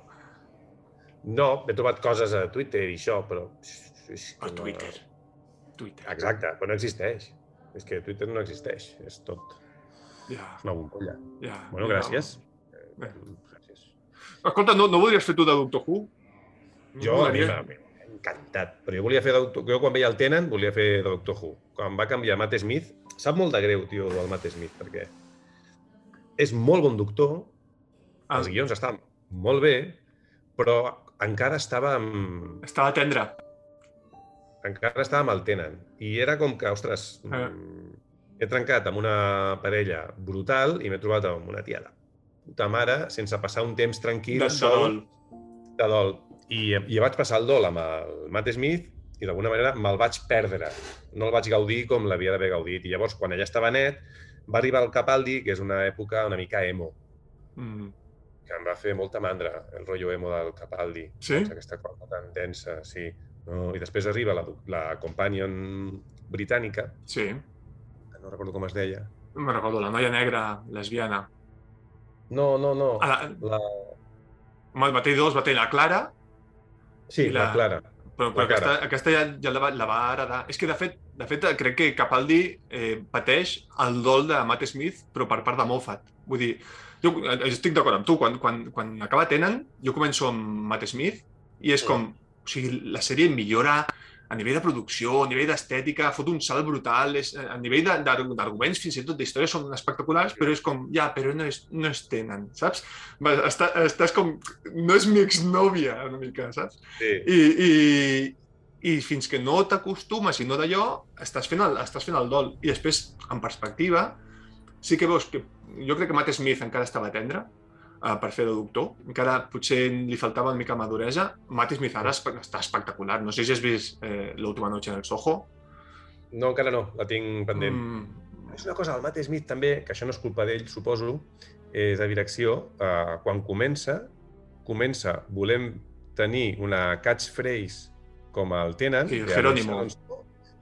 No, he trobat coses a Twitter i això, però... és que Per no- Twitter. Twitter. Exacte, però no existeix. És que Twitter no existeix, és tot Ja, una bombolla. ja. Bueno, ja. gràcies. Bé. Gràcies. Escolta, no, no voldries fer tu de Doctor Who? Jo, a mi m'ha m'ha encantat. Però jo volia fer Doctor... Jo quan veia el Tenen volia fer de Doctor Who. Quan va canviar Matt Smith, sap molt de greu, tio, el Matt Smith, perquè és molt bon doctor, Ah, els guions estan molt bé, però encara estava amb, estava tendre. encara estava amb el Tenen. I era com que, ostres, Ah. mm, he trencat amb una parella brutal i m'he trobat amb una tia de puta mare sense passar un temps tranquil, De, de sol, dol. de dol. I, I vaig passar el dol amb el Matt Smith i d'alguna manera me'l vaig perdre. No el vaig gaudir com l'havia d'haver gaudit. I llavors, quan ella estava net, va arribar el Capaldi, que és una època una mica emo. Mm. que em va fer molta mandra, el rotllo emo del Capaldi. Sí? Saps? Aquesta cosa tan densa, sí. No? I després arriba la, la companion britànica, Sí. no recordo com es deia. No me'n recordo, la noia negra, lesbiana. No, no, no. A la, La... home, va tenir dos, va tenir la Clara, Sí, la... la- Clara. però, però La Clara. aquesta, aquesta ja, ja la, va, la va heredar. És que, de fet, de fet crec que Capaldi eh, pateix el dol de Matt Smith, però per part de Moffat. Vull dir, jo eh, estic d'acord amb tu, quan, quan, quan acaba Tenen, jo començo amb Matt Smith i és com, o sigui, la sèrie millora a nivell de producció, a nivell d'estètica, fot un salt brutal, és, a nivell d'arguments, fins i tot d'històries són espectaculars, però és com, ja, però no és, no es tenen, saps? Està, estàs com, no és mi exnòvia, una mica, saps? Sí. I, i, i fins que no t'acostumes i no d'allò, estàs, fent el, estàs fent el dol. I després, en perspectiva, sí que veus que jo crec que Matt Smith encara estava tendre uh, per fer de doctor. Encara potser li faltava una mica maduresa. Matt Smith ara espe- està espectacular. No sé si has vist eh, l'última noche en el Soho. No, encara no, la tinc pendent. Mm, És una cosa, el Matt Smith també, que això no és culpa d'ell, suposo, és de direcció, eh, quan comença, comença volem tenir una catchphrase com el tenen. Que Jerónimo.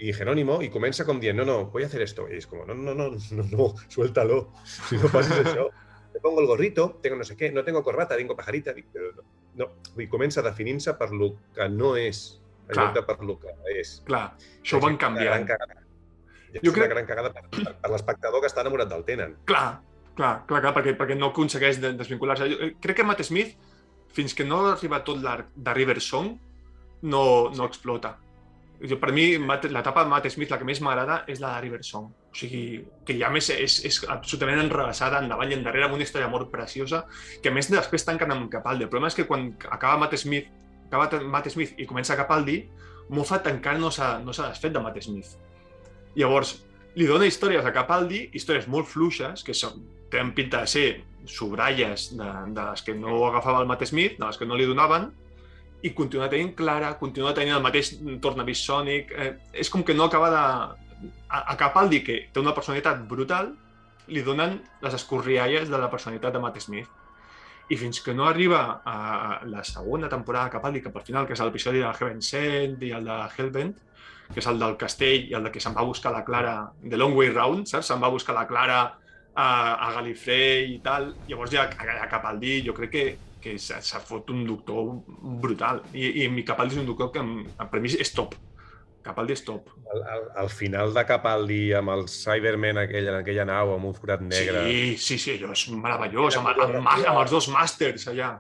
I Jerónimo, i comença com dient, no, no, voy a hacer esto. I és com, no, no, no, no, no, suéltalo, si no facis això. Me pongo el gorrito, tengo no sé què, no tengo corbata, tengo pajarita. Dic, però no, no. Vull comença definint-se per lo que no és, en Clar. lloc de per lo que és. clar, això ho van cagada. I és Jo una crec- gran cagada per, per, per l'espectador que està enamorat del Tenen. Clar, clar, clar, clar perquè, perquè no aconsegueix de- desvincular-se. Jo, eh, Crec que Matt Smith, fins que no arriba tot l'arc de River Song, no, no explota. Jo, per mi, l'etapa de Matt Smith, la que més m'agrada, és la de River Song. O sigui, que ja més és, és absolutament enrevessada endavant i endarrere amb una història d'amor preciosa, que a més després tanquen amb Capaldi. El problema és que quan acaba Matt Smith, acaba Matt Smith i comença Capaldi, Moffat encara no s'ha no desfet de Matt Smith. Llavors, li dona històries a Capaldi, històries molt fluixes, que són, tenen pinta de ser sobralles de, de les que no agafava el Matt Smith, de les que no li donaven, i continua tenint Clara, continua tenint el mateix tornavís sònic. Eh, és com que no acaba de... A, a Capaldi, que té una personalitat brutal, li donen les escorrialles de la personalitat de Matt Smith. I fins que no arriba a la segona temporada de Capaldi, cap al final, que és l'episodi de Heaven Sent i el de Hellbent, que és el del castell i el de que se'n va buscar la Clara The Long Way Round, saps? Se'n va buscar la Clara a, a Galifrey i tal. Llavors ja a, a Capaldi jo crec que, que s'ha fot un doctor brutal. I, i mi Capaldi és un doctor que em- per mi és top. Capaldi és top. Al, al, al final de Capaldi, amb el Cyberman aquell, en aquella nau, amb un forat negre, Sí, sí, sí, allò és meravellós, amb, amb, amb, amb els dos màsters allà.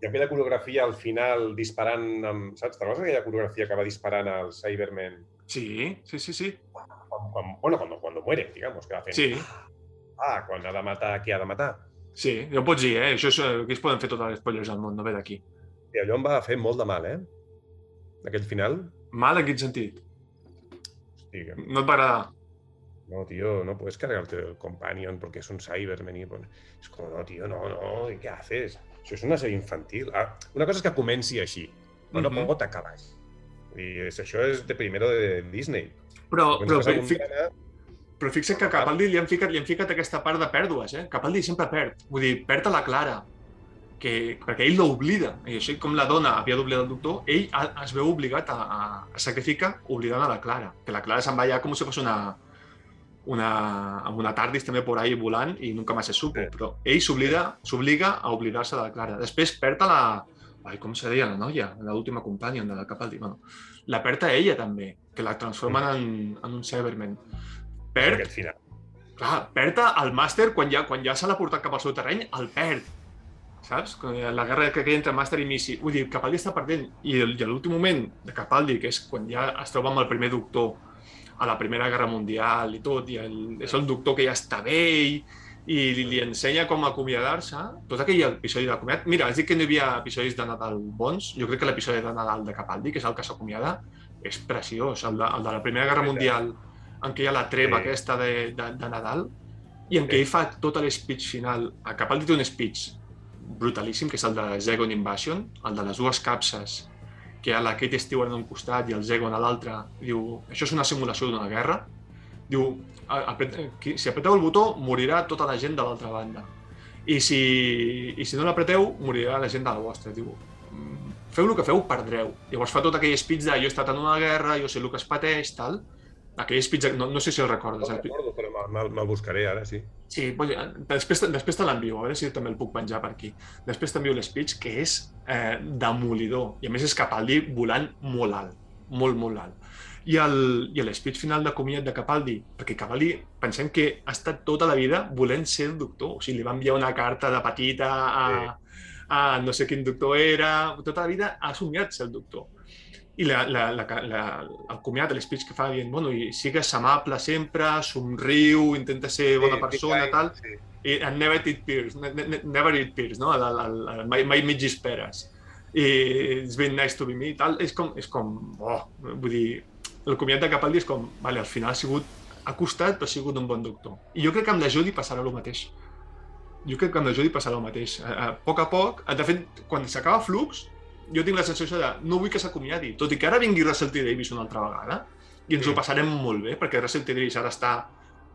i aquella coreografia al final disparant amb... Saps? Te'n aquella coreografia que va disparant al Cyberman? Sí, sí, sí, sí. Quan, quan, bueno, cuando, cuando muere, digamos, que va fent... Sí, Ah, quan ha de matar qui ha de matar. Sí, ho pots dir, eh? Això és, eh, aquí es poden fer tots els spoilers del món, no ve d'aquí. I allò em va fer molt de mal, eh? Aquell final. Mal en quin sentit? Hosti, que- No et va agradar? no, tío, no puedes cargarte el Companion porque es un Cyberman. Y, pues, es como, no, tío, no, no, ¿y qué haces? Això és una sèrie infantil. Ah, una cosa és que comenci així, però no Mhm. pot acabar així. I és, això és de primero de Disney. Però, però, però, fi, però fixa't que Capaldi li han, ficat, li han ficat aquesta part de pèrdues, eh? Capaldi sempre perd. Vull dir, perd a la Clara, que, perquè ell l'oblida. I així com la dona havia d'oblidar el doctor, ell es veu obligat a, a, a sacrificar oblidant a la Clara. Que la Clara se'n va ja com si fos una, una, amb una TARDIS també por ahí volant i nunca más se supo. Sí. Però ell s'oblida s'obliga a oblidar-se de la Clara. Després perd a la... Ai, com se deia la noia? L'última companion de la Capaldi. Bueno, la perd a ella també, que la transformen en, en un Cyberman. Perd Aquest final. Clar, perd el màster quan ja, quan ja se l'ha portat cap al seu terreny, el perd. Saps? La guerra que queda entre màster i Missy. Vull dir, Capaldi està perdent. I, i a l'últim moment de Capaldi, que és quan ja es troba amb el primer doctor a la Primera Guerra Mundial i tot, i el, és el doctor que ja està vell, i li, li ensenya com acomiadar-se, tot aquell episodi d'acomiadat... Mira, has dit que no hi havia episodis de Nadal bons. Jo crec que l'episodi de Nadal de Capaldi, que és el que s'acomiada, és preciós. El de, el de la Primera Guerra Mundial, en què hi ha la treva Sí. aquesta de, de, de Nadal, i en què Sí. ell fa tot l'speech final. A Capaldi té un speech brutalíssim, que és el de Zegon Invasion, el de les dues capses, que hi ha la Kate Stewart a un costat i el Zegon a l'altre. Diu, això és una simulació d'una guerra. Diu, "A- apret- si apreteu el botó, morirà tota la gent de l'altra banda. I si, i si no l'apreteu, morirà la gent de la vostra. Diu, "Mm, feu el que feu, perdreu. Llavors fa tot aquell speech de jo he estat en una guerra, jo sé el que es pateix, tal. Aquell speech, no, no sé si el No recordes. el eh? recordo, però me'l- me'l buscaré ara, sí. Sí, eh, després, després te l'envio, a veure si també el puc penjar per aquí. Després t'envio l'espeech, que és eh, demolidor. I a més és Capaldi volant molt alt, molt, molt alt. I el, i l'espeech final de comiat de Capaldi, perquè Capaldi pensem que ha estat tota la vida volent ser el doctor. O sigui, li va enviar una carta de petita a, a no sé quin doctor era, tota la vida ha somiat ser el doctor. I la, la, la, la, el comiat, l'espeech que fa dient, bueno, i sigues amable sempre, somriu, intenta ser bona Sí, persona, sí, tal, Sí. i and never eat pears, ne, ne, never eat pears, no? El, el, el, mai, mai mitgis peres. I it's been nice to be me, tal. És com, és com, oh, vull dir, el comiat de Capaldi és com, vale, al final ha sigut, ha costat, però ha sigut un bon doctor. I jo crec que amb la Jodie passarà el mateix. Jo crec que amb la Jodie passarà el mateix. A, a poc a poc, de fet, quan s'acaba Flux, jo tinc la sensació de no vull que s'acomiadi, tot i que ara vingui Russell T. Davis una altra vegada, i ens Mm. ho passarem molt bé, perquè Russell T. Davis ara està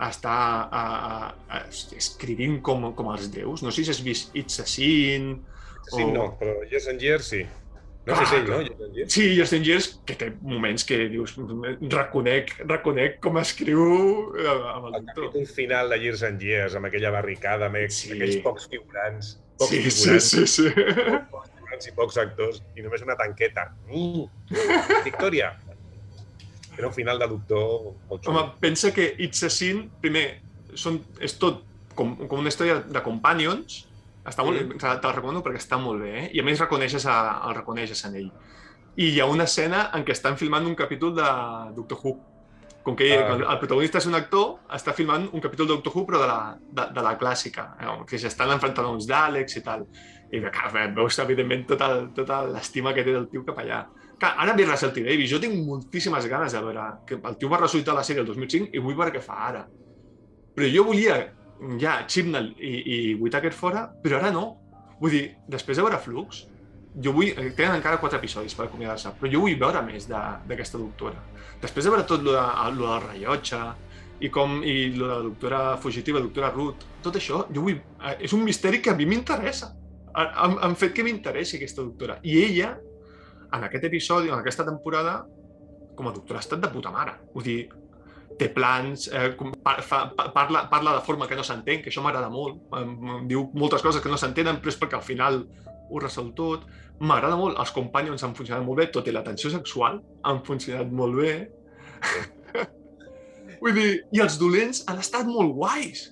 està a, a, a, escrivint com, com els déus. No sé si has vist It's a Sin... Sí, o- no, però Years and Years sí. No sé si ell, no? clar. Years and Years. Sí, que té moments que dius, reconec, reconec com escriu eh, amb el El doctor. capítol final de Years and Years, amb aquella barricada, amb Sí. aquells pocs figurants, pocs Sí, sí, figurants, sí, sí. pocs figurants i pocs actors, i només una tanqueta. Mm. Victòria! Era un final de doctor molt. Home, pensa que It's a Sin, primer, són, és tot com, com una història de companions, està molt, Mm. te, la recomano perquè està molt bé, eh? i a més reconeixes a, el reconeixes en ell. I hi ha una escena en què estan filmant un capítol de Doctor Who. Com que Ah. ah. el protagonista és un actor, està filmant un capítol de Doctor Who, però de la, de, de la clàssica, eh? que s'estan enfrontant uns d'Àlex i tal. I veus, evidentment, tota, tota l'estima que té del tio cap allà. Clar, ara ve Russell T. Davis. Jo tinc moltíssimes ganes de veure... Que el tio va ressuscitar la sèrie el 2005 i vull veure què fa ara. Però jo volia ja Chibnall i, i Whittaker fora, però ara no. Vull dir, després de veure Flux, jo vull... eh, Tenen encara quatre episodis per acomiadar-se, però jo vull veure més de- d'aquesta doctora. Després de veure tot lo, de, lo del rellotge i com i lo de la doctora fugitiva, la doctora Ruth, tot això, jo vull... eh, És un misteri que a mi m'interessa. Ha- Han, han fet que m'interessi aquesta doctora. I ella, en aquest episodi, en aquesta temporada, com a doctora ha estat de puta mare. Vull dir, té plans, eh, fa, pa, parla, parla de forma que no s'entén, que això m'agrada molt. Em, diu moltes coses que no s'entenen, però és perquè al final ho resol tot. M'agrada molt, els companys han funcionat molt bé, tot i la tensió sexual han funcionat molt bé. Vull dir, i els dolents han estat molt guais.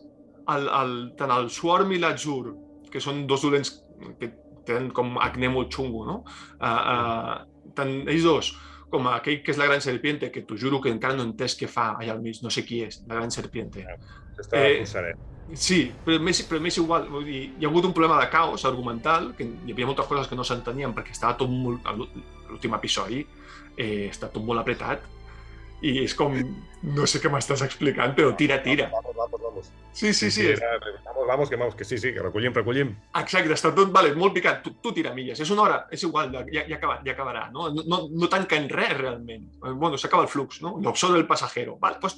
El, el, tant el Swarm i l'Azur, que són dos dolents que tenen com acné molt xungo, no? Uh, uh, tant ells dos, com aquell que és la gran serpiente, que t'ho juro que encara no entès què fa allà al mig, no sé qui és, la gran serpiente. Està eh, eh... Sí, però m'és, però m'és igual. Vull dir, hi ha hagut un problema de caos argumental, que hi havia moltes coses que no s'entenien perquè estava tot molt... L'últim episodi eh, està tot molt apretat i és com... No sé què m'estàs explicant, però tira, tira. Vamos, vamos, vamos. Sí, sí, sí. era, vamos, vamos, que vamos, que sí, sí, que recollim, recollim. Exacte, està tot vale, molt picat. Tu, tu tira milles. És una hora, és igual, ja, ja, acabat, ja acabarà. No, no, no, no tanca en res, realment. Eh, Bueno, s'acaba el flux, no? L'opció del pasajero. Vale, pues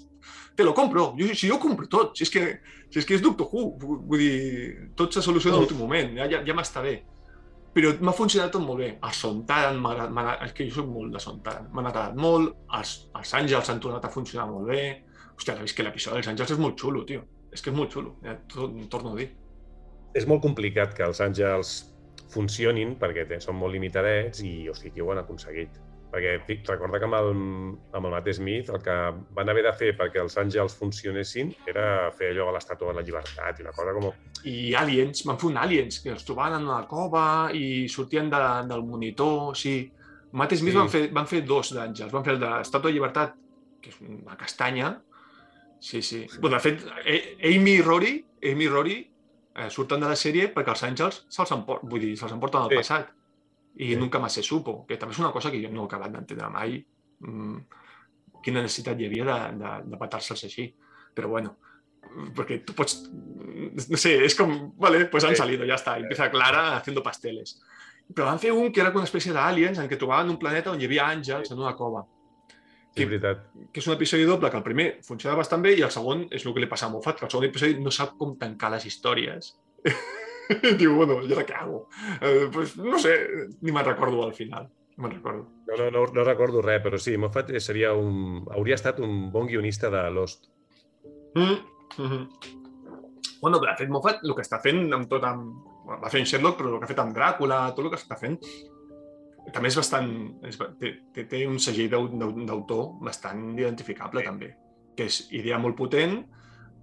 te lo compro. Jo, si jo compro tot. Si és que, si és, que és Doctor Who. Vull dir, tot se soluciona a l'últim moment. Ja, ja, ja m'està bé. Però m'ha funcionat tot molt bé. El Sontaran, és que jo soc molt de Sontaran. M'han agradat molt. Els, els Àngels han tornat a funcionar molt bé. Hòstia, és que l'episodi dels Àngels és molt xulo, tio. És que és molt xulo. Ja t'ho torno a dir. És molt complicat que els àngels funcionin perquè són molt limitadets i, hosti, aquí ho han aconseguit. Perquè recorda que amb el, amb el Matt Smith el que van haver de fer perquè els àngels funcionessin era fer allò a l'estàtua de la llibertat i una cosa com... i aliens, van fer un aliens, que els trobaven en una cova i sortien de, del monitor, sí. Matt Smith Sí. van, fer, van fer dos d'àngels, van fer el de l'Estàtua de Llibertat, que és una castanya, sí, sí. Bueno, de fet, Amy i Rory, Amy i Rory eh, surten de la sèrie perquè els àngels se'ls emporten, vull dir, se'ls emporten al Sí. passat. I Sí. nunca más se supo, que també és una cosa que jo no he acabat d'entendre mai. Mm, quina necessitat hi havia de, de, de patar-se'ls així. Però bueno, porque tú pots... No sé, és com... Vale, pues han Sí. salido, ya está. Empieza Clara haciendo pasteles. Però van fer un que era una espècie d'aliens en què trobaven un planeta on hi havia àngels en una cova. És veritat. Que és un episodi doble que el primer funciona bastant bé i el segon és el que li passa a Moffat, que el segon episodi no sap com tancar les històries Diu, bueno, ¿y ahora qué hago? Eh, pues no sé, ni me'n recordo al final. No me'n recordo. No, no, no, no recordo res, però sí, Moffat seria un... hauria estat un bon guionista de Lost. Mm -hmm. Bueno, de fet, Moffat el que està fent amb tot amb... Va fent Sherlock, però el que ha fet amb Dràcula, tot el que està fent, també és bastant... És, té, té, un segell d'au- d'au- d'autor bastant identificable, també. Que és idea molt potent,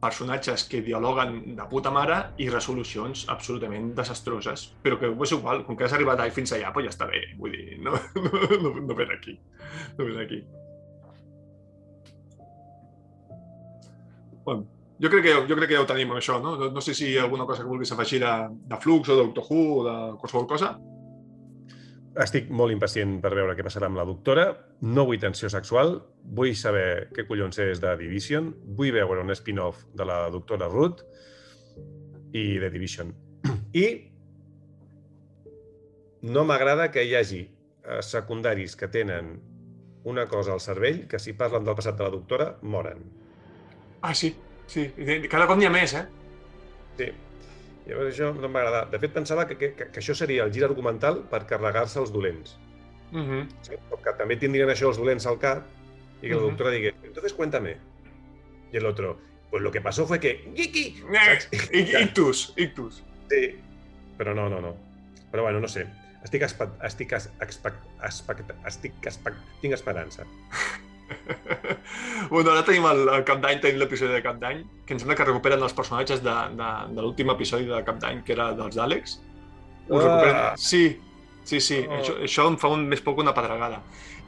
personatges que dialoguen de puta mare i resolucions absolutament desastroses. Però que és igual, com que has arribat fins allà, pues ja està bé. Vull dir, no, no, no, no ve d'aquí. No ve d'aquí. Bueno, jo crec, que, jo crec que ja ho tenim, això, no? No, no sé si hi ha alguna cosa que vulguis afegir de, de Flux o Doctor Who o de qualsevol cosa. Estic molt impacient per veure què passarà amb la doctora. No vull tensió sexual. Vull saber què collons és de Division. Vull veure un spin-off de la doctora Ruth i de Division. I no m'agrada que hi hagi eh, secundaris que tenen una cosa al cervell que si parlen del passat de la doctora moren. Ah, sí, sí. Cada cop n'hi ha més, eh? Sí. Llavors això no m'agrada. De fet, pensava que, que, que això seria el gir argumental per carregar-se els dolents. Uh -huh. ¿sí? Que també tindrien això els dolents al cap y que la Ujú. doctora diga, entonces cuéntame. Y el otro, pues lo que pasó fue que... ¡Giki! Eh, Ictus, ictus. Sí. Però no, no, no. Però bueno, no sé. Estic, espa, estic, es, expect, estic expect, tinc esperança. bueno, ara tenim el, el Cap d'Any, tenim l'episodi de Cap d'Any, que em sembla que recuperen els personatges de, de, de l'últim episodi de Cap d'Any, que era dels Àlex. Ho Ah. recuperen. Sí, sí, sí. Oh. Això, això em fa un, més poc una pedregada.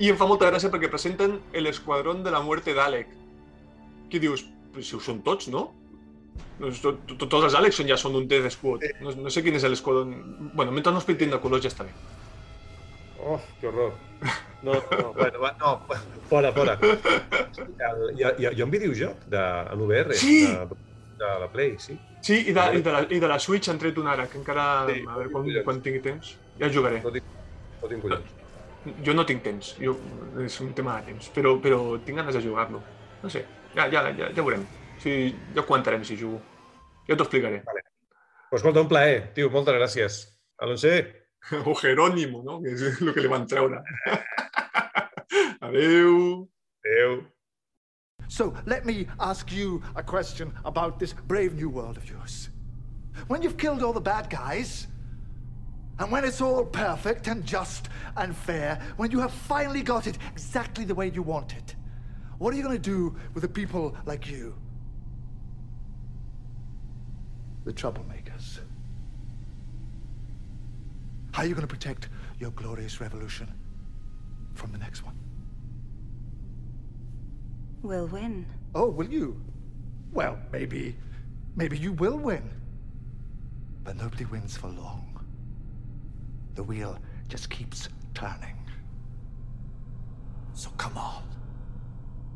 I em fa molta gràcia perquè presenten el esquadrón de la muerte d'Àlec. Què dius? Si ho són tots, no? To, to, to, tots els Àlex són, ja són un Death Squad. No, no sé quin és l'esquadrón... Bueno, mentre no es pintin de colors ja està bé. Oh, que horror. No, no, bueno, va, no, fora, fora. El, hi, ha, hi, ha, hi ha un videojoc de, en VR Sí! de, de la Play, sí. Sí, i de, i de, la, i de la Switch han tret una ara, que encara... Sí, a veure, quan, quan tingui temps. Ja jugaré. No tinc, no tinc collons. Jo no tinc temps, jo, és un tema de temps, però, però tinc ganes de jugar-lo. No sé, ja, ja, ja, ja veurem. Sí, ja comentarem si jugo. Ja t'ho explicaré. Pues escolta, un plaer, tio, moltes gràcies. Alonso, O Jerónimo, no? Que és el que li van treure. Adeu. adeu. So let me ask you a question about this brave new world of yours. When you've killed all the bad guys, and when it's all perfect and just and fair, when you have finally got it exactly the way you want it, what are you going to do with the people like you? The troublemakers. How are you going to protect your glorious revolution from the next one? We'll win. Oh, will you? Well, maybe. Maybe you will win. But nobody wins for long. The wheel just keeps turning. So come on.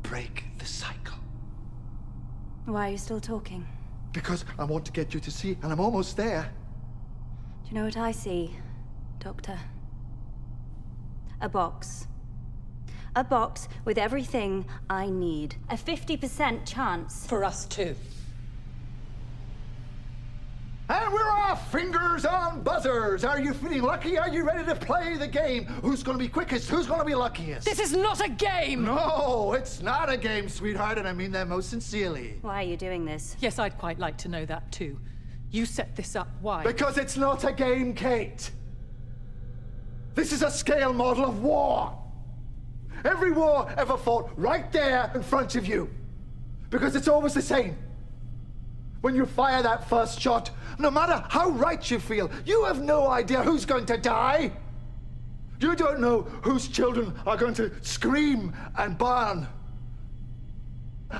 Break the cycle. Why are you still talking? Because I want to get you to see, and I'm almost there. Do you know what I see, Doctor? A box. A box with everything I need. A 50% chance. For us too. And we're off! Fingers on buzzers! Are you feeling lucky? Are you ready to play the game? Who's gonna be quickest? Who's gonna be luckiest? This is not a game! No, it's not a game, sweetheart, and I mean that most sincerely. Why are you doing this? Yes, I'd quite like to know that too. You set this up. Why? Because it's not a game, Kate. This is a scale model of war. Every war ever fought right there in front of you. Because it's always the same. When you fire that first shot, no matter how right you feel, you have no idea who's going to die. You don't know whose children are going to scream and burn.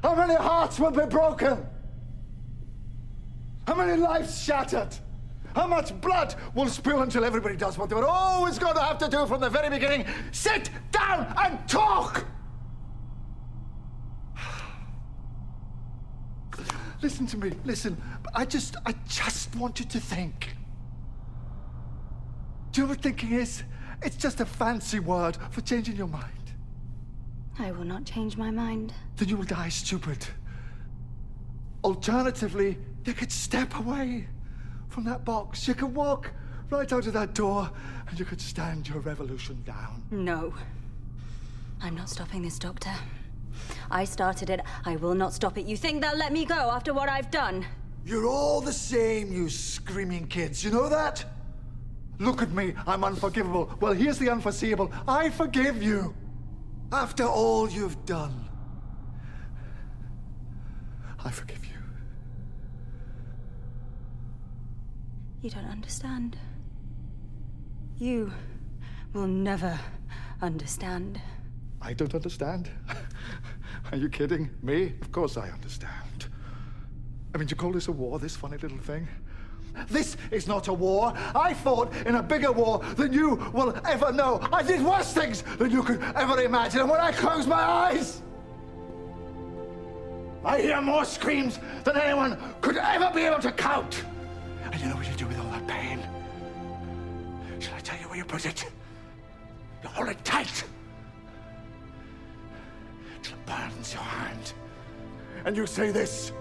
How many hearts will be broken? How many lives shattered? How much blood will spill until everybody does what they were always going to have to do from the very beginning? Sit down and talk! Listen to me, listen. I just, I just want you to think. Do you know what thinking is? It's just a fancy word for changing your mind. I will not change my mind. Then you will die stupid. Alternatively, you could step away From that box, you could walk right out of that door and you could stand your revolution down. No. I'm not stopping this, Doctor. I started it. I will not stop it. You think they'll let me go after what I've done? You're all the same, you screaming kids. You know that? Look at me. I'm unforgivable. Well, here's the unforeseeable. I forgive you. After all you've done, I forgive you. You don't understand. You will never understand. I don't understand. Are you kidding? Me? Of course I understand. I mean, do you call this a war, this funny little thing? This is not a war. I fought in a bigger war than you will ever know. I did worse things than you could ever imagine. And when I close my eyes, I hear more screams than anyone could ever be able to count. And you know what you do Put it? You hold it tight till it burns your hand. And you say this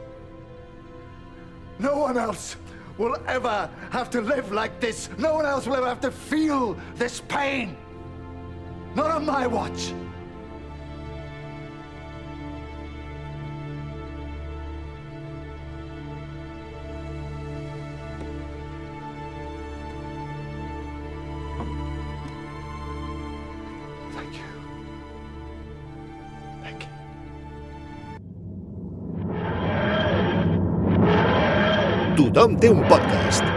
No one else will ever have to live like this. No one else will ever have to feel this pain. Not on my watch. Tothom té un podcast.